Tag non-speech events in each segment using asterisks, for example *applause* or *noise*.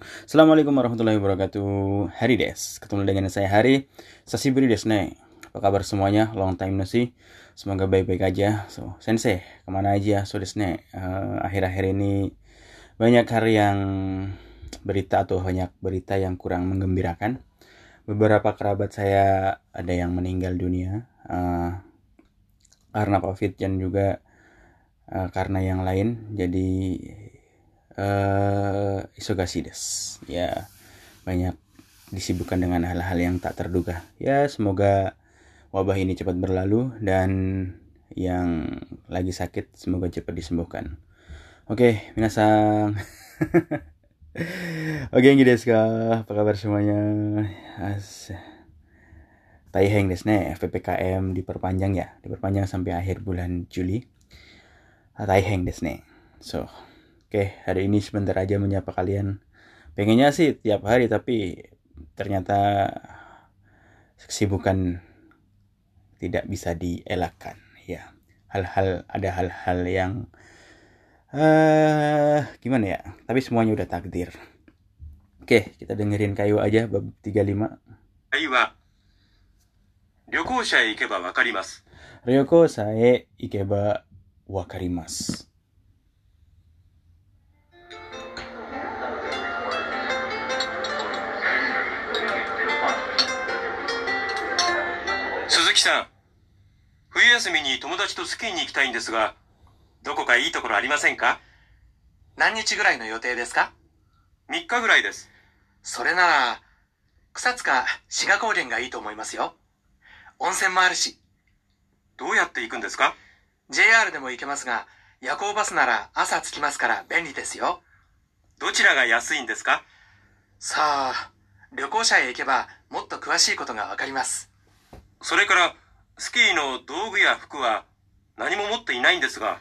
Assalamualaikum warahmatullahi wabarakatuh. Hari des. Ketemu dengan saya Hari Sasiburi des ne Apa kabar semuanya? Long time no see. Semoga baik-baik aja. So sensei Ke mana aja? So des ne uh, Akhir-akhir ini Banyak hari yang Berita atau banyak berita yang kurang menggembirakan. Beberapa kerabat saya Ada yang meninggal dunia uh, Karena covid dan juga uh, Karena yang lain. Jadi uh, isogasi des. Ya banyak disibukkan dengan hal-hal yang tak terduga. Ya semoga wabah ini cepat berlalu dan yang lagi sakit semoga cepat disembuhkan. Oke okay, minasang. *laughs* Oke okay, ka apa kabar semuanya? As Taiheng desu ne? FPPKM diperpanjang ya? Diperpanjang sampai akhir bulan Juli. Taiheng desu ne? So Oke, hari ini sebentar aja menyapa kalian. Pengennya sih tiap hari, tapi ternyata kesibukan tidak bisa dielakkan. Ya, hal-hal ada hal-hal yang uh, gimana ya? Tapi semuanya udah takdir. Oke, kita dengerin kayu aja bab 35. Kayu wa 旅行者へ行けばわかります。旅行者へ行けばわかります。 鈴木さん、冬休みに友達とスキーに行きたいんですが、どこかいいところありませんか？何日ぐらいの予定ですか ?3 日ぐらいです。それなら、草津か志賀高原がいいと思いますよ。温泉もあるし。どうやって行くんですか ?JR でも行けますが、夜行バスなら朝着きますから便利ですよ。どちらが安いんですか？さあ、旅行者へ行けばもっと詳しいことがわかります。それからスキーの道具や服は何も持っていないんですが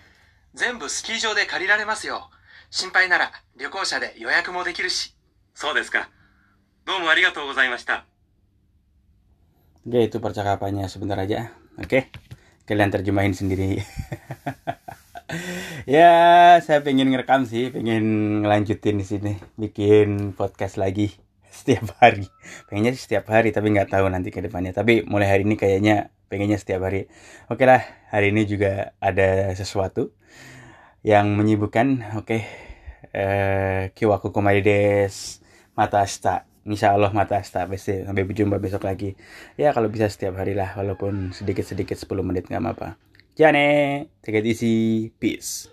全部スキー場で借りられますよ心配なら旅行者で予約もできるしそうですかどうもありがとうございました itu percakapannya sebentar aja. Oke, kalian terjemahin sendiri. *laughs* ya, saya pengen ngerekam sih, pengen ngelanjutin di sini, bikin podcast lagi setiap hari. Pengennya setiap hari tapi nggak tahu nanti ke depannya. Tapi mulai hari ini kayaknya pengennya setiap hari. Oke lah hari ini juga ada sesuatu yang menyibukkan oke. Eh kiwaku komari mata asta. Insya Allah mata asta besok sampai berjumpa besok lagi. Ya kalau bisa setiap hari lah walaupun sedikit sedikit 10 menit nggak apa-apa. Jane take it easy. Peace